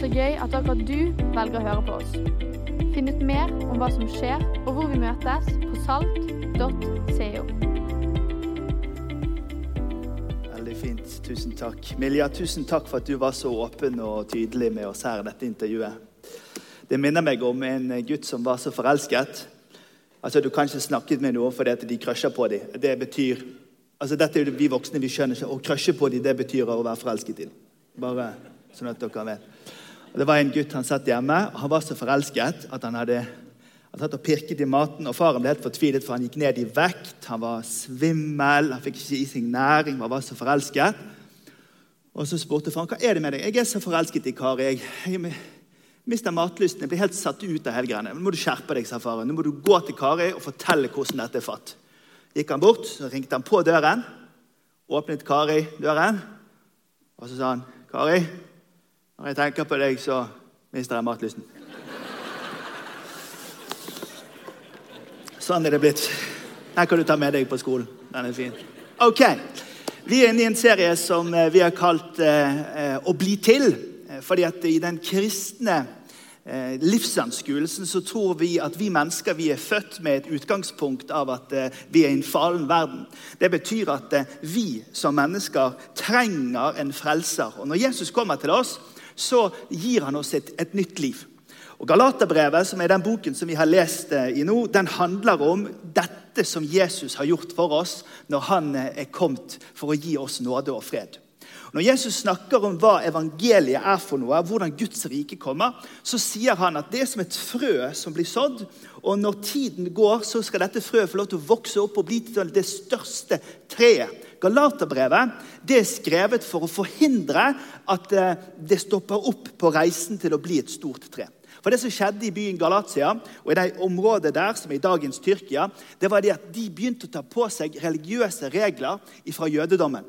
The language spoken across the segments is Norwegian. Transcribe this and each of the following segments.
så gøy at akkurat du velger å høre på oss. Finn ut mer om hva som skjer, og hvor vi møtes på salt.co. Veldig fint. Tusen takk. Milja, tusen takk for at du var så åpen og tydelig med oss her i dette intervjuet. Det minner meg om en gutt som var så forelsket. Altså, Du kan ikke snakke med noen fordi at de crusher på dem. Det betyr altså Dette er jo vi voksne vi skjønner ikke. Å crushe på dem, det betyr å være forelsket i dem. Bare sånn at dere vet. Det var en gutt han satt hjemme. og Han var så forelsket at han hadde han satt og pirket i maten, og Faren ble helt fortvilet, for han gikk ned i vekt. Han var svimmel, han fikk ikke i seg næring, han var så forelsket. Og Så spurte faren hva er det med deg. Jeg er så forelsket i Kari. Jeg, jeg mister matlysten. Jeg blir helt satt ut av hele greiene. Nå må du skjerpe deg, sa faren. Nå må du gå til Kari og fortelle hvordan dette er fatt. Gikk han bort, så ringte han på døren. Åpnet Kari døren, og så sa han, 'Kari, når jeg tenker på deg, så mister jeg matlysten.' Sånn er det blitt. Den kan du ta med deg på skolen. Den er fin. Ok, Vi er inne i en serie som eh, vi har kalt eh, eh 'Å bli til'. Eh, fordi at i den kristne eh, livsanskuelsen så tror vi at vi mennesker vi er født med et utgangspunkt av at eh, vi er i en fallen verden. Det betyr at vi som mennesker trenger en frelser. Og når Jesus kommer til oss, så gir han oss et, et nytt liv. Og Galaterbrevet, som er den boken som vi har lest eh, i nå, den handler om dette som Jesus har gjort for oss når han eh, er kommet for å gi oss nåde og fred. Når Jesus snakker om hva evangeliet er for noe, hvordan Guds rike kommer, så sier han at det er som et frø som blir sådd. Og når tiden går, så skal dette frøet få lov til å vokse opp og bli til det største treet. Galaterbrevet det er skrevet for å forhindre at eh, det stopper opp på reisen til å bli et stort tre. For Det som skjedde i byen Galatia og i det området der, som er i dagens Tyrkia, det var det at de begynte å ta på seg religiøse regler fra jødedommen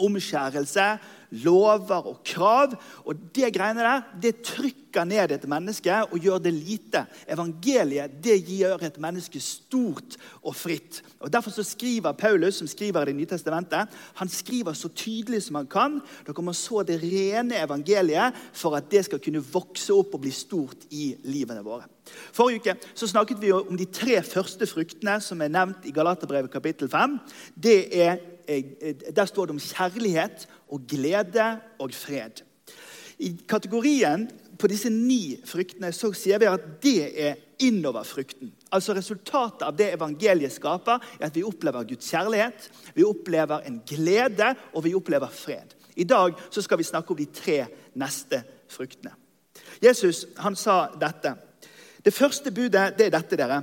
omskjærelse, lover og krav. Og Det greiene der, det trykker ned et menneske og gjør det lite. Evangeliet det gjør et menneske stort og fritt. Og Derfor så skriver Paulus, som skriver i Det nye testamentet, han skriver så tydelig som han kan. Dere må så det rene evangeliet for at det skal kunne vokse opp og bli stort i livene våre. Forrige uke så snakket vi om de tre første fruktene som er nevnt i Galaterbrevet kapittel 5. Det er der står det om kjærlighet og glede og fred. I kategorien på disse ni fruktene så sier vi at det er innoverfrukten. Altså Resultatet av det evangeliet skaper, er at vi opplever Guds kjærlighet, vi opplever en glede, og vi opplever fred. I dag så skal vi snakke om de tre neste fruktene. Jesus han sa dette. Det første budet det er dette, dere.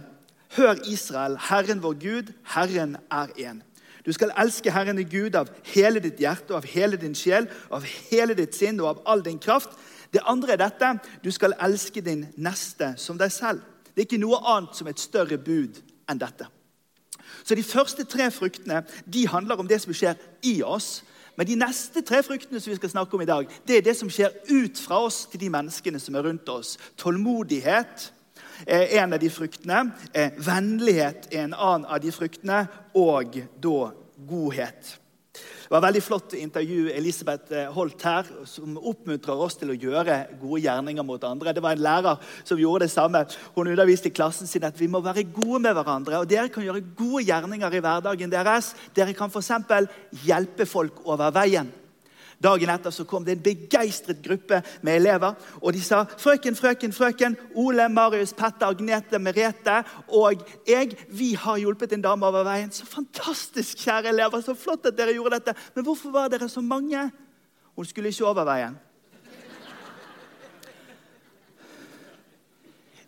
Hør Israel, Herren vår Gud, Herren er én. Du skal elske Herren Gud av hele ditt hjerte, av hele din sjel, av hele ditt sinn og av all din kraft. Det andre er dette du skal elske din neste som deg selv. Det er ikke noe annet som et større bud enn dette. Så De første tre fruktene de handler om det som skjer i oss. Men de neste tre fruktene som vi skal snakke om i dag, det er det som skjer ut fra oss til de menneskene som er rundt oss. Tålmodighet er en av de fruktene. Vennlighet er en annen av de fruktene. Og da godhet. Det var et veldig flott intervju Elisabeth eh, holdt her, som oppmuntrer oss til å gjøre gode gjerninger mot andre. Det var en lærer som gjorde det samme. Hun underviste i klassen sin at vi må være gode med hverandre. og Dere kan gjøre gode gjerninger i hverdagen deres. Dere kan f.eks. hjelpe folk over veien. Dagen etter så kom det en begeistret gruppe med elever. Og de sa 'Frøken, frøken, frøken, Ole, Marius, Petter, Agnete, Merete og jeg vi har hjulpet en dame over veien.' Så fantastisk, kjære elever. Så flott at dere gjorde dette. Men hvorfor var dere så mange? Hun skulle ikke over veien.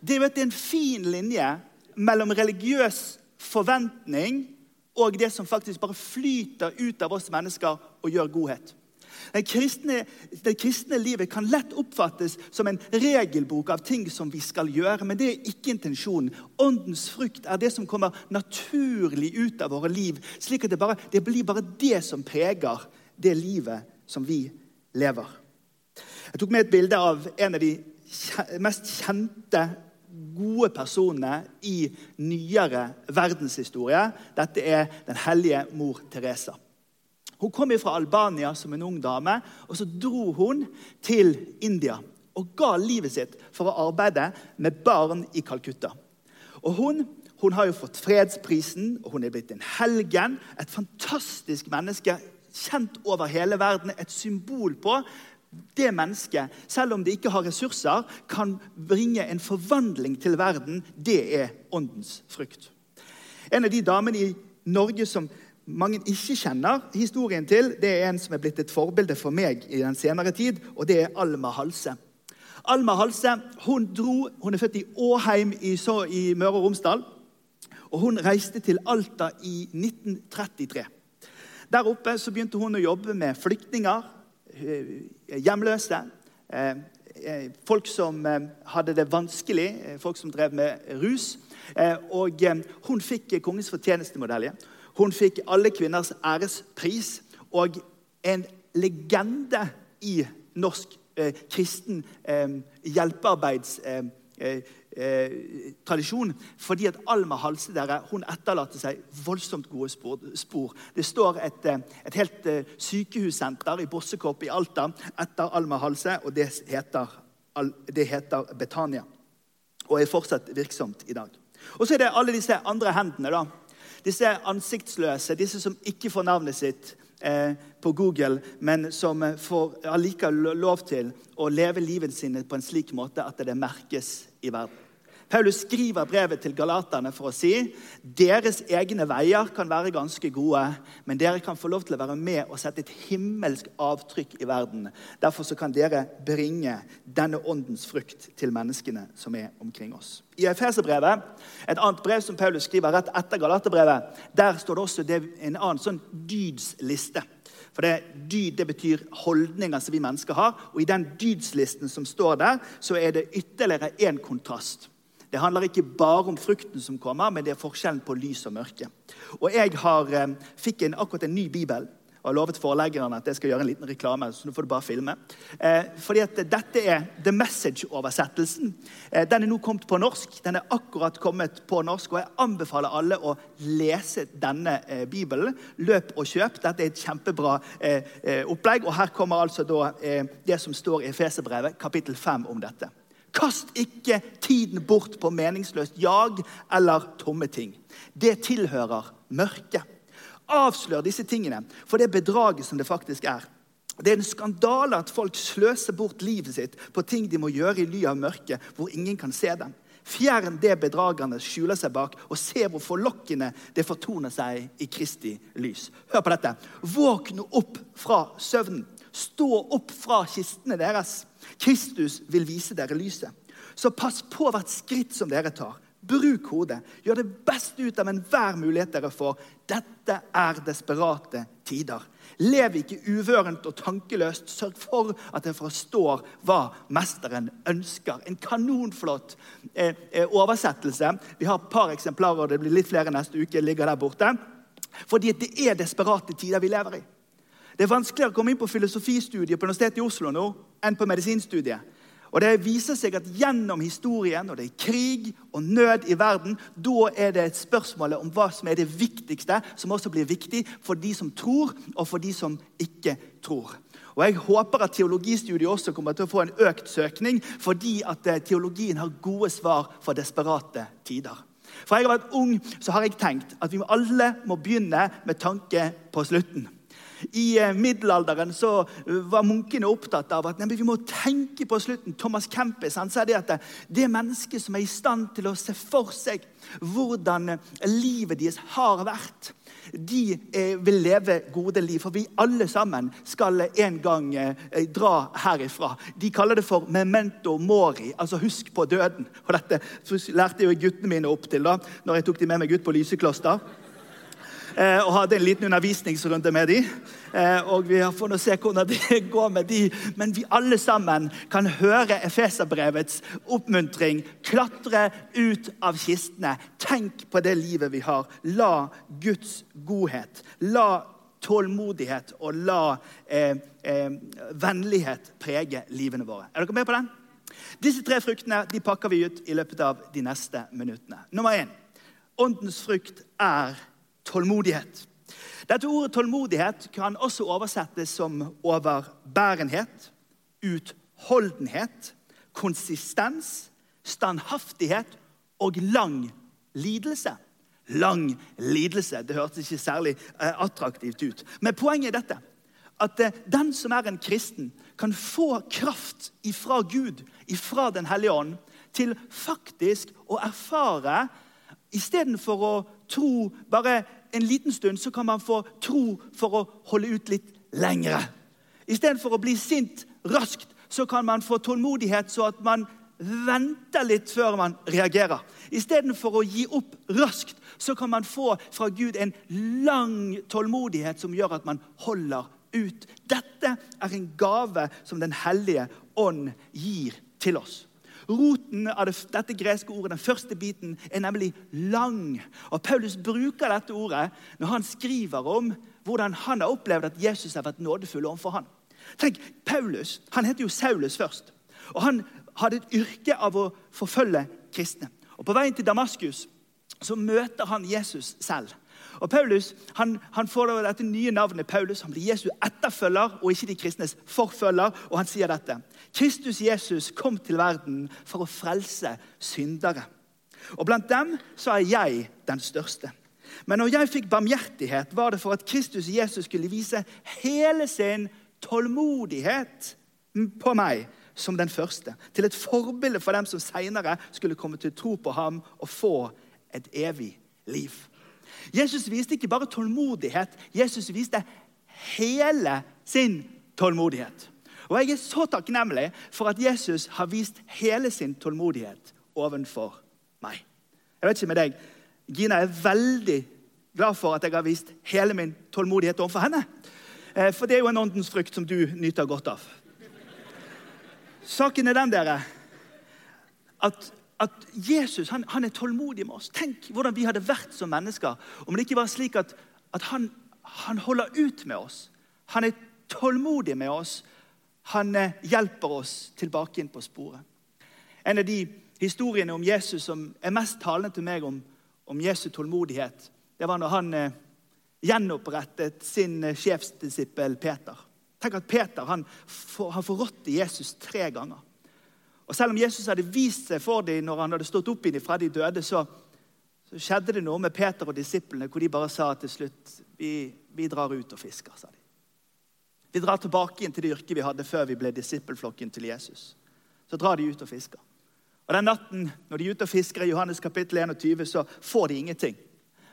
Det er jo en fin linje mellom religiøs forventning og det som faktisk bare flyter ut av oss mennesker og gjør godhet. Det kristne, det kristne, livet kan lett oppfattes som en regelbok av ting som vi skal gjøre, men det er ikke intensjonen. Åndens frukt er det som kommer naturlig ut av våre liv, slik at det, bare, det blir bare det som preger det livet som vi lever. Jeg tok med et bilde av en av de mest kjente gode personene i nyere verdenshistorie. Dette er den hellige mor Teresa. Hun kom fra Albania som en ung dame, og så dro hun til India. og ga livet sitt for å arbeide med barn i Calcutta. Og hun, hun har jo fått fredsprisen, og hun er blitt en helgen. Et fantastisk menneske, kjent over hele verden. Et symbol på det mennesket, selv om det ikke har ressurser, kan bringe en forvandling til verden. Det er åndens frukt. En av de damene i Norge som mange ikke kjenner historien til, det er en som er blitt et forbilde for meg i den senere tid, og det er Alma Halse. Alma Halse hun dro, hun er født i Åheim i, så, i Møre og Romsdal. og Hun reiste til Alta i 1933. Der oppe så begynte hun å jobbe med flyktninger, eh, hjemløse, eh, eh, folk som hadde det vanskelig, folk som drev med rus. Og hun fikk Kongens fortjenestemedalje. Hun fikk alle kvinners ærespris og en legende i norsk eh, kristen eh, hjelpearbeidstradisjon. Eh, eh, fordi at Alma Halsedere hun etterlater seg voldsomt gode spor. Det står et, eh, et helt eh, sykehussenter i Bossekopp i Alta etter Alma Halse, og det heter, det heter Betania. Og er fortsatt virksomt i dag. Og så er det alle disse andre hendene. da, disse ansiktsløse, disse som ikke får navnet sitt eh, på Google, men som eh, får allikevel lov til å leve livet sine på en slik måte at det merkes i verden. Paulus skriver brevet til galaterne for å si deres egne veier kan være ganske gode, men dere kan få lov til å være med og sette et himmelsk avtrykk i verden. Derfor kan dere bringe denne åndens frukt til menneskene som er omkring oss. I Efeserbrevet, et annet brev som Paulus skriver rett etter Galaterbrevet, der står det også en annen sånn dydsliste. For det, Dyd det betyr holdninger som vi mennesker har. Og i den dydslisten som står der, så er det ytterligere én kontrast. Det handler ikke bare om frukten som kommer, men det er forskjellen på lys og mørke. Og Jeg har, eh, fikk en, akkurat en ny bibel og har lovet forleggerne at jeg skal gjøre en liten reklame. så nå får du bare filme. Eh, fordi at Dette er The Message-oversettelsen. Eh, den er nå kommet på norsk. Den er akkurat kommet på norsk, og Jeg anbefaler alle å lese denne eh, bibelen. Løp og kjøp. Dette er et kjempebra eh, eh opplegg. og Her kommer altså da det som står i Efeserbrevet, kapittel 5 om dette. Kast ikke tiden bort på meningsløst jag eller tomme ting. Det tilhører mørket. Avslør disse tingene for det bedraget som det faktisk er. Det er en skandale at folk sløser bort livet sitt på ting de må gjøre i ly av mørket, hvor ingen kan se dem. Fjern det bedragerne skjuler seg bak, og se hvor forlokkende det fortoner seg i Kristi lys. Hør på dette. Våkne opp fra søvnen. Stå opp fra kistene deres. Kristus vil vise dere lyset. Så pass på hvert skritt som dere tar. Bruk hodet. Gjør det beste ut av enhver mulighet dere får. Dette er desperate tider. Lev ikke uvørent og tankeløst. Sørg for at dere forstår hva mesteren ønsker. En kanonflott eh, eh, oversettelse. Vi har et par eksemplarer, og det blir litt flere neste uke. ligger der borte. Fordi det er desperate tider vi lever i. Det er vanskeligere å komme inn på filosofistudiet på Universitetet i Oslo nå enn på medisinstudiet. Og Det viser seg at gjennom historien, når det er krig og nød i verden, da er det et spørsmål om hva som er det viktigste, som også blir viktig for de som tror, og for de som ikke tror. Og Jeg håper at teologistudiet også kommer til å få en økt søkning, fordi at eh, teologien har gode svar for desperate tider. Fra jeg har vært ung, så har jeg tenkt at vi alle må begynne med tanke på slutten. I eh, middelalderen så eh, var munkene opptatt av at nei, vi må tenke på slutten. Thomas Kempis han sa det at det det mennesket som er i stand til å se for seg hvordan livet deres har vært, de vil leve gode liv. For vi alle sammen skal en gang dra herifra. De kaller det for memento mori, altså husk på døden. Og dette lærte jo guttene mine opp til da når jeg tok dem med meg ut på Lysekloster. Eh, og hadde en liten undervisningsrunde med dem. Eh, og vi har fått se hvordan det går med de. Men vi alle sammen kan høre Efeserbrevets oppmuntring. Klatre ut av kistene. Tenk på det livet vi har. La Guds godhet, la tålmodighet og la eh, eh, vennlighet prege livene våre. Er dere med på den? Disse tre fruktene de pakker vi ut i løpet av de neste minuttene. Nummer én. Åndens frukt er tålmodighet. Dette ordet tålmodighet kan også oversettes som overbærenhet, utholdenhet, konsistens, standhaftighet og lang lidelse. Lang lidelse. Det hørtes ikke særlig eh, attraktivt ut. Men poenget er dette. At eh, den som er en kristen, kan få kraft ifra Gud, ifra Den hellige ånd, til faktisk å erfare Istedenfor å tro bare en liten stund, så kan man få tro for å holde ut litt lengre. Istedenfor å bli sint raskt, så kan man få tålmodighet så at man venter litt før man reagerer. Istedenfor å gi opp raskt, så kan man få fra Gud en lang tålmodighet som gjør at man holder ut. Dette er en gave som Den hellige ånd gir til oss. Roten av det, dette greske ordet, den første biten, er nemlig lang. Og Paulus bruker dette ordet når han skriver om hvordan han har opplevd at Jesus har vært nådefull overfor ham. Tenk, Paulus han heter jo Saulus først. og Han hadde et yrke av å forfølge kristne. Og På veien til Damaskus så møter han Jesus selv. Og Paulus han, han får dette nye navnet Paulus. Han blir Jesu etterfølger og ikke de kristnes forfølger. Og han sier dette. Kristus Jesus kom til verden for å frelse syndere. Og Blant dem så er jeg den største. Men når jeg fikk barmhjertighet, var det for at Kristus Jesus skulle vise hele sin tålmodighet på meg som den første. Til et forbilde for dem som seinere skulle komme til tro på ham og få et evig liv. Jesus viste ikke bare tålmodighet, Jesus viste hele sin tålmodighet. Og Jeg er så takknemlig for at Jesus har vist hele sin tålmodighet overfor meg. Jeg vet ikke med deg, Gina er veldig glad for at jeg har vist hele min tålmodighet overfor henne. Eh, for det er jo en åndens frykt som du nyter godt av. Saken er den, dere, at at Jesus han, han, er tålmodig med oss. Tenk hvordan vi hadde vært som mennesker om det ikke var slik at, at han, han, holder ut med oss. Han er tålmodig med oss. Han eh, hjelper oss tilbake inn på sporet. En av de historiene om Jesus som er mest talende til meg om, om Jesu tålmodighet, det var når han eh, gjenopprettet sin eh, sjefsdisippel Peter. Tenk at Peter han, for, han forrådte Jesus tre ganger. Og Selv om Jesus hadde vist seg for dem når han hadde stått opp inn fra de døde, så, så, skjedde det noe med Peter og disiplene hvor de bare sa til slutt vi, vi drar ut og fisker. sa de. Vi drar tilbake inn til det yrket vi hadde før vi ble disippelflokken til Jesus. Så drar de ut og fisker. Og Den natten når de er ute og fisker i Johannes kapittel 21, så får de ingenting.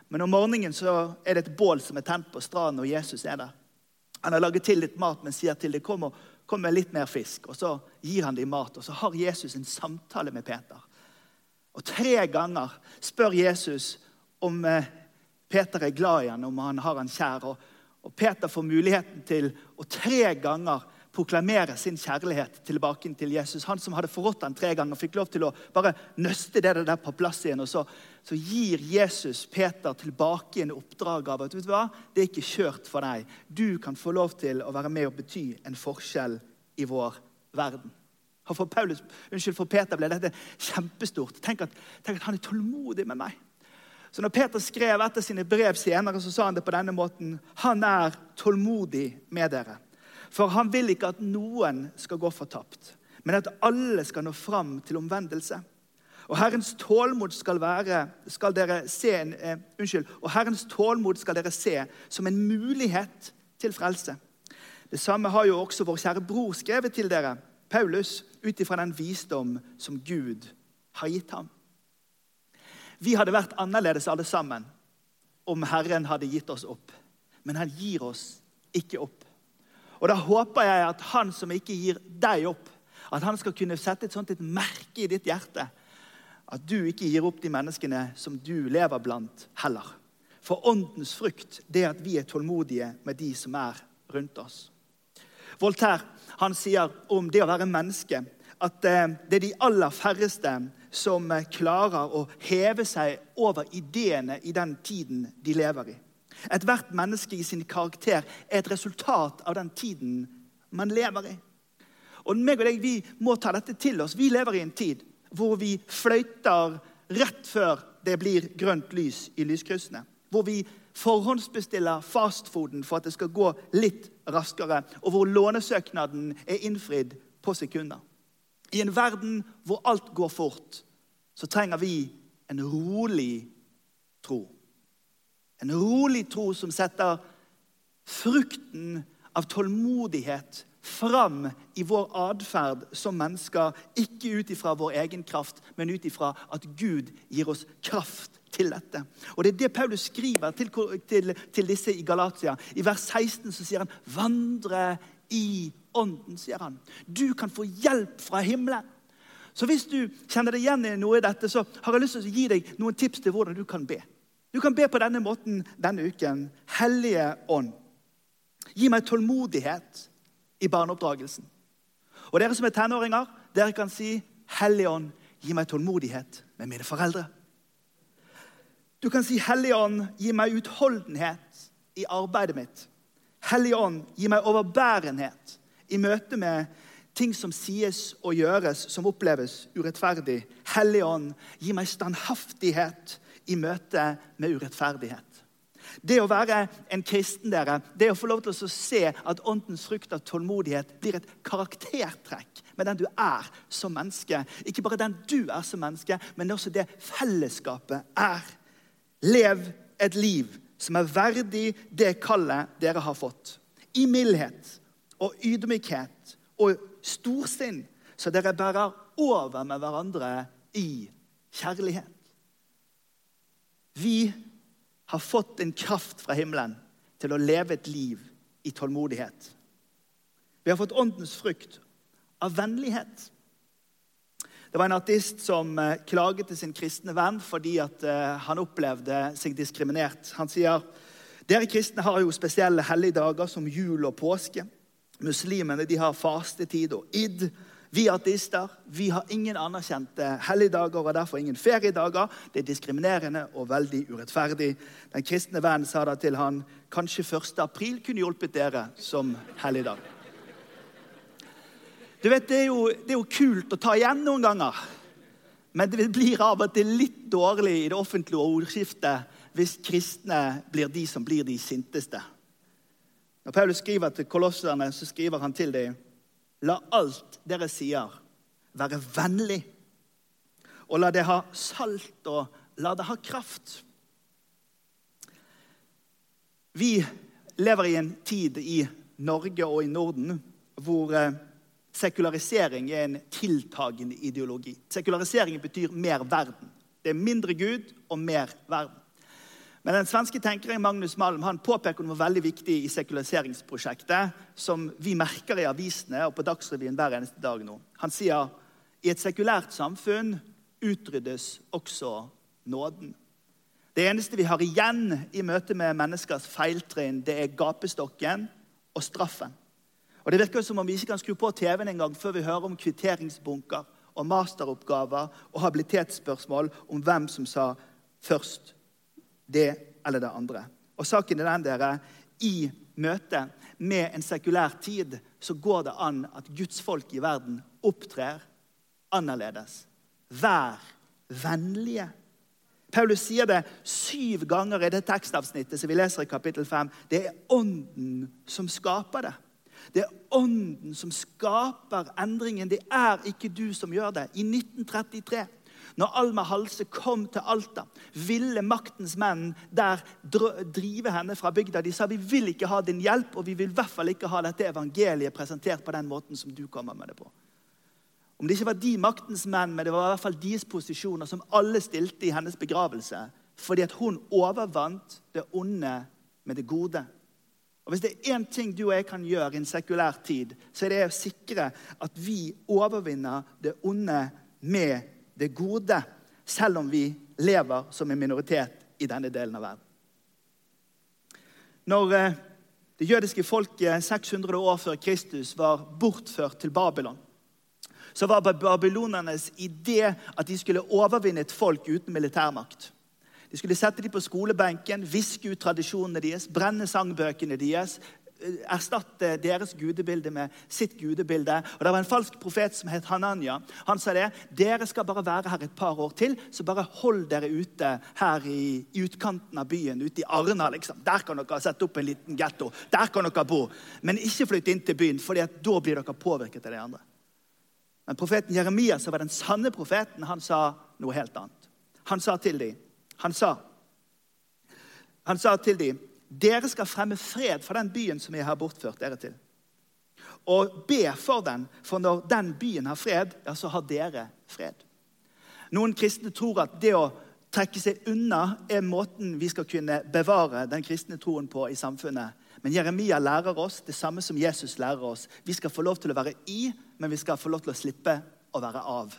Men om morgenen så er det et bål som er tent på stranden, og Jesus er der. Han har laget til litt mat, men sier til dem kom og Kom med litt mer fisk. Og så gir han dem mat. Og så har Jesus en samtale med Peter. Og tre ganger spør Jesus om eh, Peter er glad i ham, om han har han kjær. Og, Peter får muligheten til å tre ganger proklamere sin kjærlighet tilbake til Jesus. Han som hadde forrådt ham tre ganger, fikk lov til å bare nøste det der på plass igjen. Og så, så gir Jesus Peter tilbake en oppdrag av at vet du hva, det er ikke kjørt for deg. Du kan få lov til å være med og bety en forskjell i vår verden. For, Paulus, unnskyld, for Peter ble dette kjempestort. Tenk at, tenk at han er tålmodig med meg. Så når Peter skrev etter sine brev senere, så sa han det på denne måten. Han er tålmodig med dere. For han vil ikke at noen skal gå fortapt, men at alle skal nå fram til omvendelse. Og Herrens tålmod skal, være, skal dere se en, eh, unnskyld, og Herrens tålmod skal dere se som en mulighet til frelse. Det samme har jo også vår kjære bror skrevet til dere, Paulus, ut ifra den visdom som Gud har gitt ham. Vi hadde vært annerledes alle sammen om Herren hadde gitt oss opp. Men han gir oss ikke opp. Og Da håper jeg at han som ikke gir deg opp, at han skal kunne sette et sånt et merke i ditt hjerte. At du ikke gir opp de menneskene som du lever blant, heller. For åndens frukt det er at vi er tålmodige med de som er rundt oss. Voltaire han sier om det å være menneske at eh, det er de aller færreste som eh, klarer å heve seg over ideene i den tiden de lever i. Ethvert menneske i sin karakter er et resultat av den tiden man lever i. Og meg og deg, Vi må ta dette til oss. Vi lever i en tid hvor vi fløyter rett før det blir grønt lys i lyskryssene. Hvor vi forhåndsbestiller fastfooden for at det skal gå litt raskere. Og hvor lånesøknaden er innfridd på sekunder. I en verden hvor alt går fort, så trenger vi en rolig tro. En rolig tro som setter frukten av tålmodighet fram i vår atferd som mennesker. Ikke ut ifra vår egen kraft, men ut ifra at Gud gir oss kraft til dette. Og Det er det Paulus skriver til, til, til disse i Galatia. I vers 16 så sier han 'vandre i ånden'. sier han. Du kan få hjelp fra himmelen. Så hvis du kjenner deg igjen i noe i dette, så har jeg lyst til å gi deg noen tips til hvordan du kan be. Du kan be på denne måten denne uken. Hellige ånd. Gi meg tålmodighet i barneoppdragelsen. Og dere som er tenåringer, dere kan si, 'Hellige ånd, gi meg tålmodighet med mine foreldre'. Du kan si, 'Hellige ånd, gi meg utholdenhet i arbeidet mitt'. Hellige ånd, gi meg overbærenhet i møte med ting som sies og gjøres, som oppleves urettferdig. Hellige ånd, gi meg standhaftighet i møte med urettferdighet. Det å være en kristen, dere, det å få lov til å se at åndens frukt av tålmodighet blir et karaktertrekk med den du er som menneske. Ikke bare den du er som menneske, men også det fellesskapet er. Lev et liv som er verdig det kallet dere har fått. I mildhet og ydmykhet og storsinn, så dere bærer over med hverandre i kjærlighet. Vi har fått en kraft fra himmelen til å leve et liv i tålmodighet. Vi har fått åndens frukt av vennlighet. Det var en artist som eh, klaget til sin kristne venn fordi eh, han opplevde seg diskriminert. Han sier dere kristne har jo spesielle helligdager som jul og påske. Muslimene de har fastetid og id. Vi ateister vi har ingen anerkjente helligdager og derfor ingen feriedager. Det er diskriminerende og veldig urettferdig. Den kristne vennen sa da til han kanskje 1. april kunne hjulpet dere som helligdag. Du vet, det er, jo, det er jo kult å ta igjen noen ganger. Men det blir av og til litt dårlig i det offentlige ordskiftet hvis kristne blir de som blir de sinteste. Når Paulus skriver til kolosserne, så skriver han til dem La alt dere sier, være vennlig. Og la det ha salt, og la det ha kraft. Vi lever i en tid i Norge og i Norden hvor eh, sekularisering er en tiltagende ideologi. Sekularisering betyr mer verden. Det er mindre Gud og mer verden. Men den svenske tenkeren Magnus Malm han påpeker noe veldig viktig i sekulariseringsprosjektet, som vi merker i avisene og på Dagsrevyen hver eneste dag nå. Han sier i et sekulært samfunn utryddes også nåden. Det eneste vi har igjen i møte med menneskers feiltrinn, det er gapestokken og straffen. Og Det virker som om vi ikke kan skru på TV-en engang før vi hører om kvitteringsbunker og masteroppgaver og habilitetsspørsmål om hvem som sa først det eller det andre. Og saken er den, dere, I møte med en sekulær tid så går det an at Guds folk i verden opptrer annerledes. Vær vennlige. Paulus sier det syv ganger i det tekstavsnittet som vi leser i kapittel 5. Det er Ånden som skaper det. Det er Ånden som skaper endringen. Det er ikke du som gjør det. I 1933 når Alma Halse kom til Alta, ville maktens menn der drive henne fra bygda. De sa vi vil ikke ha din hjelp, og vi vil i hvert fall ikke ha dette evangeliet presentert på den måten som du kommer med det på. Om det ikke var de maktens menn, men det var i hvert fall deres posisjoner som alle stilte i hennes begravelse, fordi at hun overvant det onde med det gode. Og Hvis det er én ting du og jeg kan gjøre i en sekulær tid, så er det å sikre at vi overvinner det onde med det gode, selv om vi lever som en minoritet i denne delen av verden. Når eh, det jødiske folket 600 år før Kristus var bortført til Babylon, så var babylonernes idé at de skulle overvinne et folk uten militærmakt. De skulle sette dem på skolebenken, viske ut tradisjonene deres, brenne sangbøkene deres, erstatte deres gudebilde med sitt gudebilde. Og Det var en falsk profet som het Hananya. Han sa det. Dere skal bare være her et par år til, så bare hold dere ute her i, i utkanten av byen, ute i Arna. liksom. Der kan dere sette opp en liten getto. Der kan dere bo. Men ikke flytte inn til byen, for da blir dere påvirket av de andre. Men profeten Jeremia, som var den sanne profeten, han sa noe helt annet. Han sa til dem, han sa, han sa til dem, dere skal fremme fred for den byen som jeg har bortført dere til. Og be for den, for når den byen har fred, ja, så har dere fred. Noen kristne tror at det å trekke seg unna er måten vi skal kunne bevare den kristne troen på i samfunnet. Men Jeremia lærer oss det samme som Jesus lærer oss. Vi skal få lov til å være i, men vi skal få lov til å slippe å være av.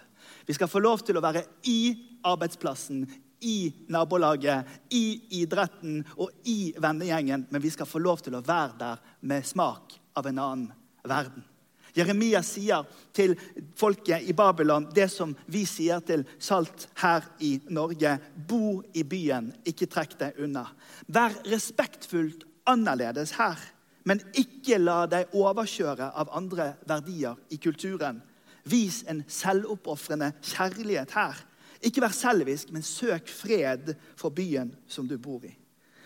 Vi skal få lov til å være i arbeidsplassen, i nabolaget, i idretten og i vennegjengen, men vi skal få lov til å være der med smak av en annen verden. Jeremia sier til folket i Babylon det som vi sier til Salt her i Norge. Bo i byen, ikke trekk deg unna. Vær respektfullt annerledes her, men ikke la deg overkjøre av andre verdier i kulturen. Vis en selvoppofrende kjærlighet her. Ikke vær selvisk, men søk fred for byen som du bor i.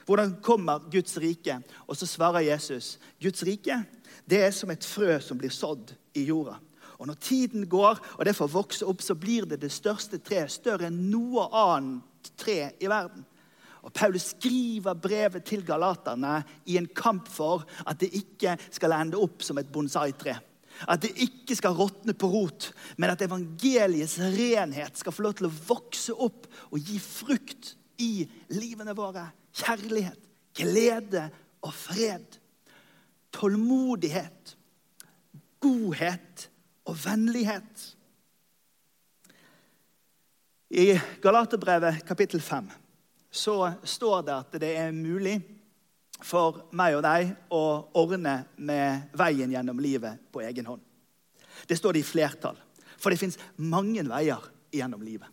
Hvordan kommer Guds rike? Og så svarer Jesus Guds rike det er som et frø som blir sådd i jorda. Og Når tiden går og det får vokse opp, så blir det det største treet. Større enn noe annet tre i verden. Og Paulus skriver brevet til galaterne i en kamp for at det ikke skal ende opp som et bonsai-tre. At det ikke skal råtne på rot, men at evangeliets renhet skal få lov til å vokse opp og gi frukt i livene våre. Kjærlighet, glede og fred. Tålmodighet, godhet og vennlighet. I Galaterbrevet kapittel 5 så står det at det er mulig for meg og deg å ordne med veien gjennom livet på egen hånd. Det står det i flertall, for det fins mange veier gjennom livet.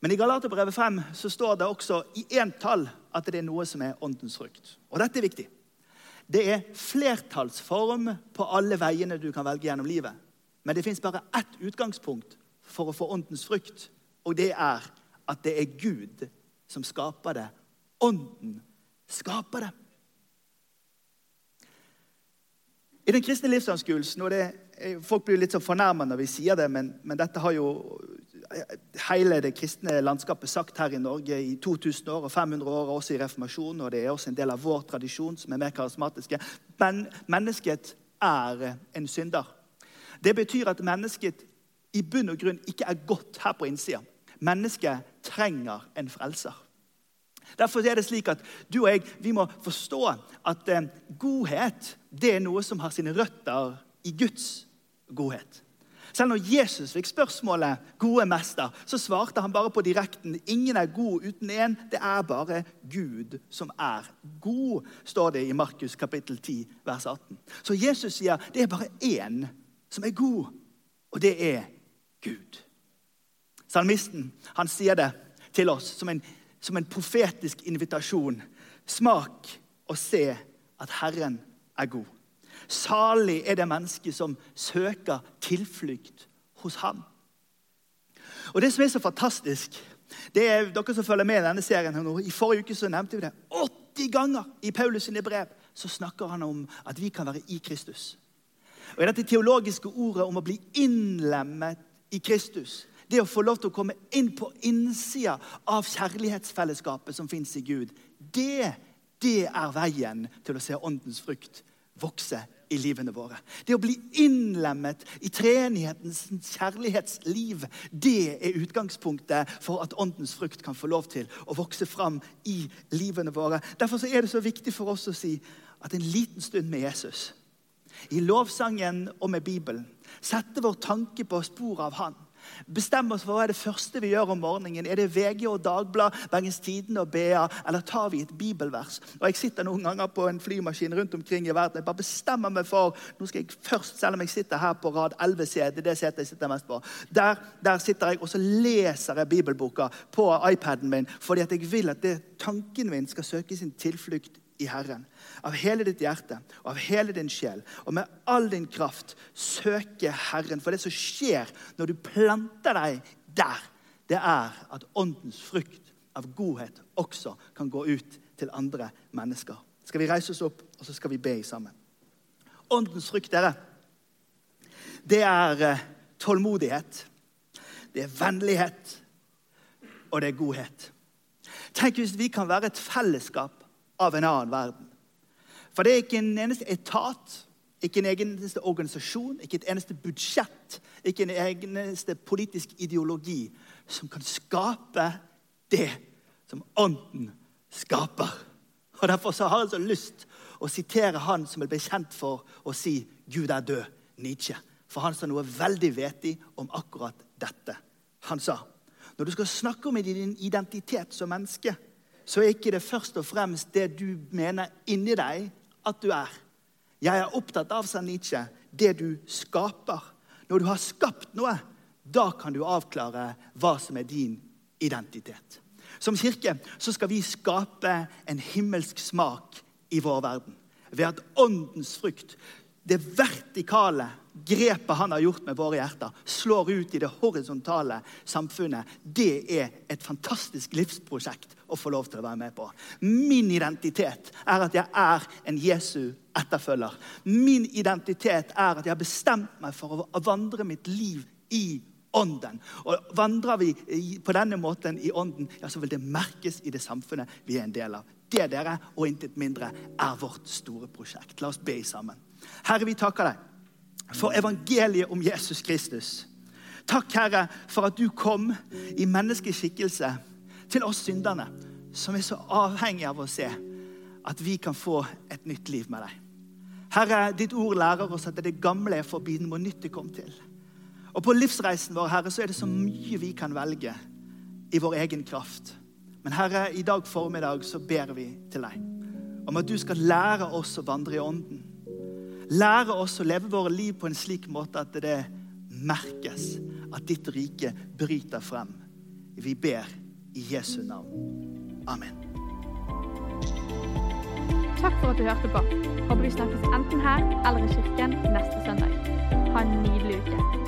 Men i Galaterbrevet 5 så står det også i entall at det er noe som er åndens frukt. Og dette er viktig. Det er flertallsform på alle veiene du kan velge gjennom livet. Men det fins bare ett utgangspunkt for å få åndens frukt, og det er at det er Gud som skaper det. Ånden skaper det. I den kristne livsanskuelsen, og det, Folk blir litt så fornærma når vi sier det, men, men, dette har jo hele det kristne landskapet sagt her i Norge i 2000 år og 500 år, også i reformasjonen. Og det er også en del av vår tradisjon, som er mer karismatiske. Men mennesket er en synder. Det betyr at mennesket i bunn og grunn ikke er godt her på innsida. Mennesket trenger en frelser. Derfor er det slik at du og jeg vi må forstå at eh, godhet det er noe som har sine røtter i Guds godhet. Selv når Jesus fikk spørsmålet 'Gode mester', så svarte han bare på direkten 'Ingen er god uten én. Det er bare Gud som er god', står det i Markus kapittel 10, vers 18. Så Jesus sier det er bare én som er god, og det er Gud. Salmisten han sier det til oss som en som en profetisk invitasjon. Smak og se at Herren er god. Salig er det mennesket som søker tilflukt hos ham. Og Det som er så fantastisk det er Dere som følger med i denne serien her nå, I forrige uke så nevnte vi det 80 ganger i Paulus sine brev. Så snakker han om at vi kan være i Kristus. Og I dette teologiske ordet om å bli innlemmet i Kristus det å få lov til å komme inn på innsida av kjærlighetsfellesskapet som fins i Gud, det, det er veien til å se åndens frukt vokse i livene våre. Det å bli innlemmet i treenighetens kjærlighetsliv, det er utgangspunktet for at åndens frukt kan få lov til å vokse fram i livene våre. Derfor er det så viktig for oss å si at en liten stund med Jesus, i lovsangen og med Bibelen, sette vår tanke på sporet av Han Bestem oss for hva er det første vi gjør om morgenen. Er det VG og Dagblad, Bergens Tidende og BA, eller tar vi et bibelvers? Og Jeg sitter noen ganger på en flymaskin rundt omkring i verden. Jeg bare bestemmer meg for nå skal jeg først, Selv om jeg sitter her på rad 11C, det er det setet jeg sitter mest på, der, der sitter jeg og så leser jeg bibelboka på iPaden min fordi at jeg vil at det, tanken min skal søke sin tilflukt i Herren. Av hele ditt hjerte og av hele din sjel og med all din kraft søke Herren. For det som skjer når du planter deg der, det er at åndens frukt av godhet også kan gå ut til andre mennesker. Skal vi reise oss opp, og så skal vi be sammen. Åndens frukt, dere, det er eh, tålmodighet, det er vennlighet, og det er godhet. Tenk hvis vi kan være et fellesskap av en annen verden. For det er ikke en eneste etat, ikke en eneste organisasjon, ikke et eneste budsjett, ikke en eneste politisk ideologi som kan skape det som Ånden skaper. Og Derfor så har jeg så lyst å sitere han som ble kjent for å si 'Gud er død', Nietzsche. For han sa noe veldig vetig om akkurat dette. Han sa når du skal snakke om din identitet som menneske, så er ikke det først og fremst det du mener inni deg at du er. Jeg er opptatt av, sa Nietzsche, det du skaper. Når du har skapt noe, da kan du avklare hva som er din identitet. Som kirke så skal vi skape en himmelsk smak i vår verden. Ved at åndens frukt, det vertikale grepet han har gjort med våre hjerter, slår ut i det horisontale samfunnet. Det er et fantastisk livsprosjekt å få lov til å være med på. Min identitet er at jeg er en Jesu etterfølger. Min identitet er at jeg har bestemt meg for å vandre mitt liv i ånden. Og Vandrer vi på denne måten i ånden, ja, så vil det merkes i det samfunnet vi er en del av. Det dere, og intet mindre, er vårt store prosjekt. La oss be sammen. Herre, vi takker deg for evangeliet om Jesus Kristus. Takk, Herre, for at du kom i menneskeskikkelse til oss synderne, som er så avhengige av å se at vi kan få et nytt liv med deg. Herre, ditt ord lærer oss at det gamle er forbi, noe nytt det kom til. Og På livsreisen vår Herre, så er det så mye vi kan velge i vår egen kraft. Men Herre, i dag formiddag så ber vi til deg om at du skal lære oss å vandre i ånden lære oss å leve våre liv på en slik måte at det merkes at ditt rike bryter frem. Vi ber i Jesu navn. Amen. Takk for at du hørte på. Håper vi snakkes enten her eller i kirken neste søndag. Ha en nydelig uke.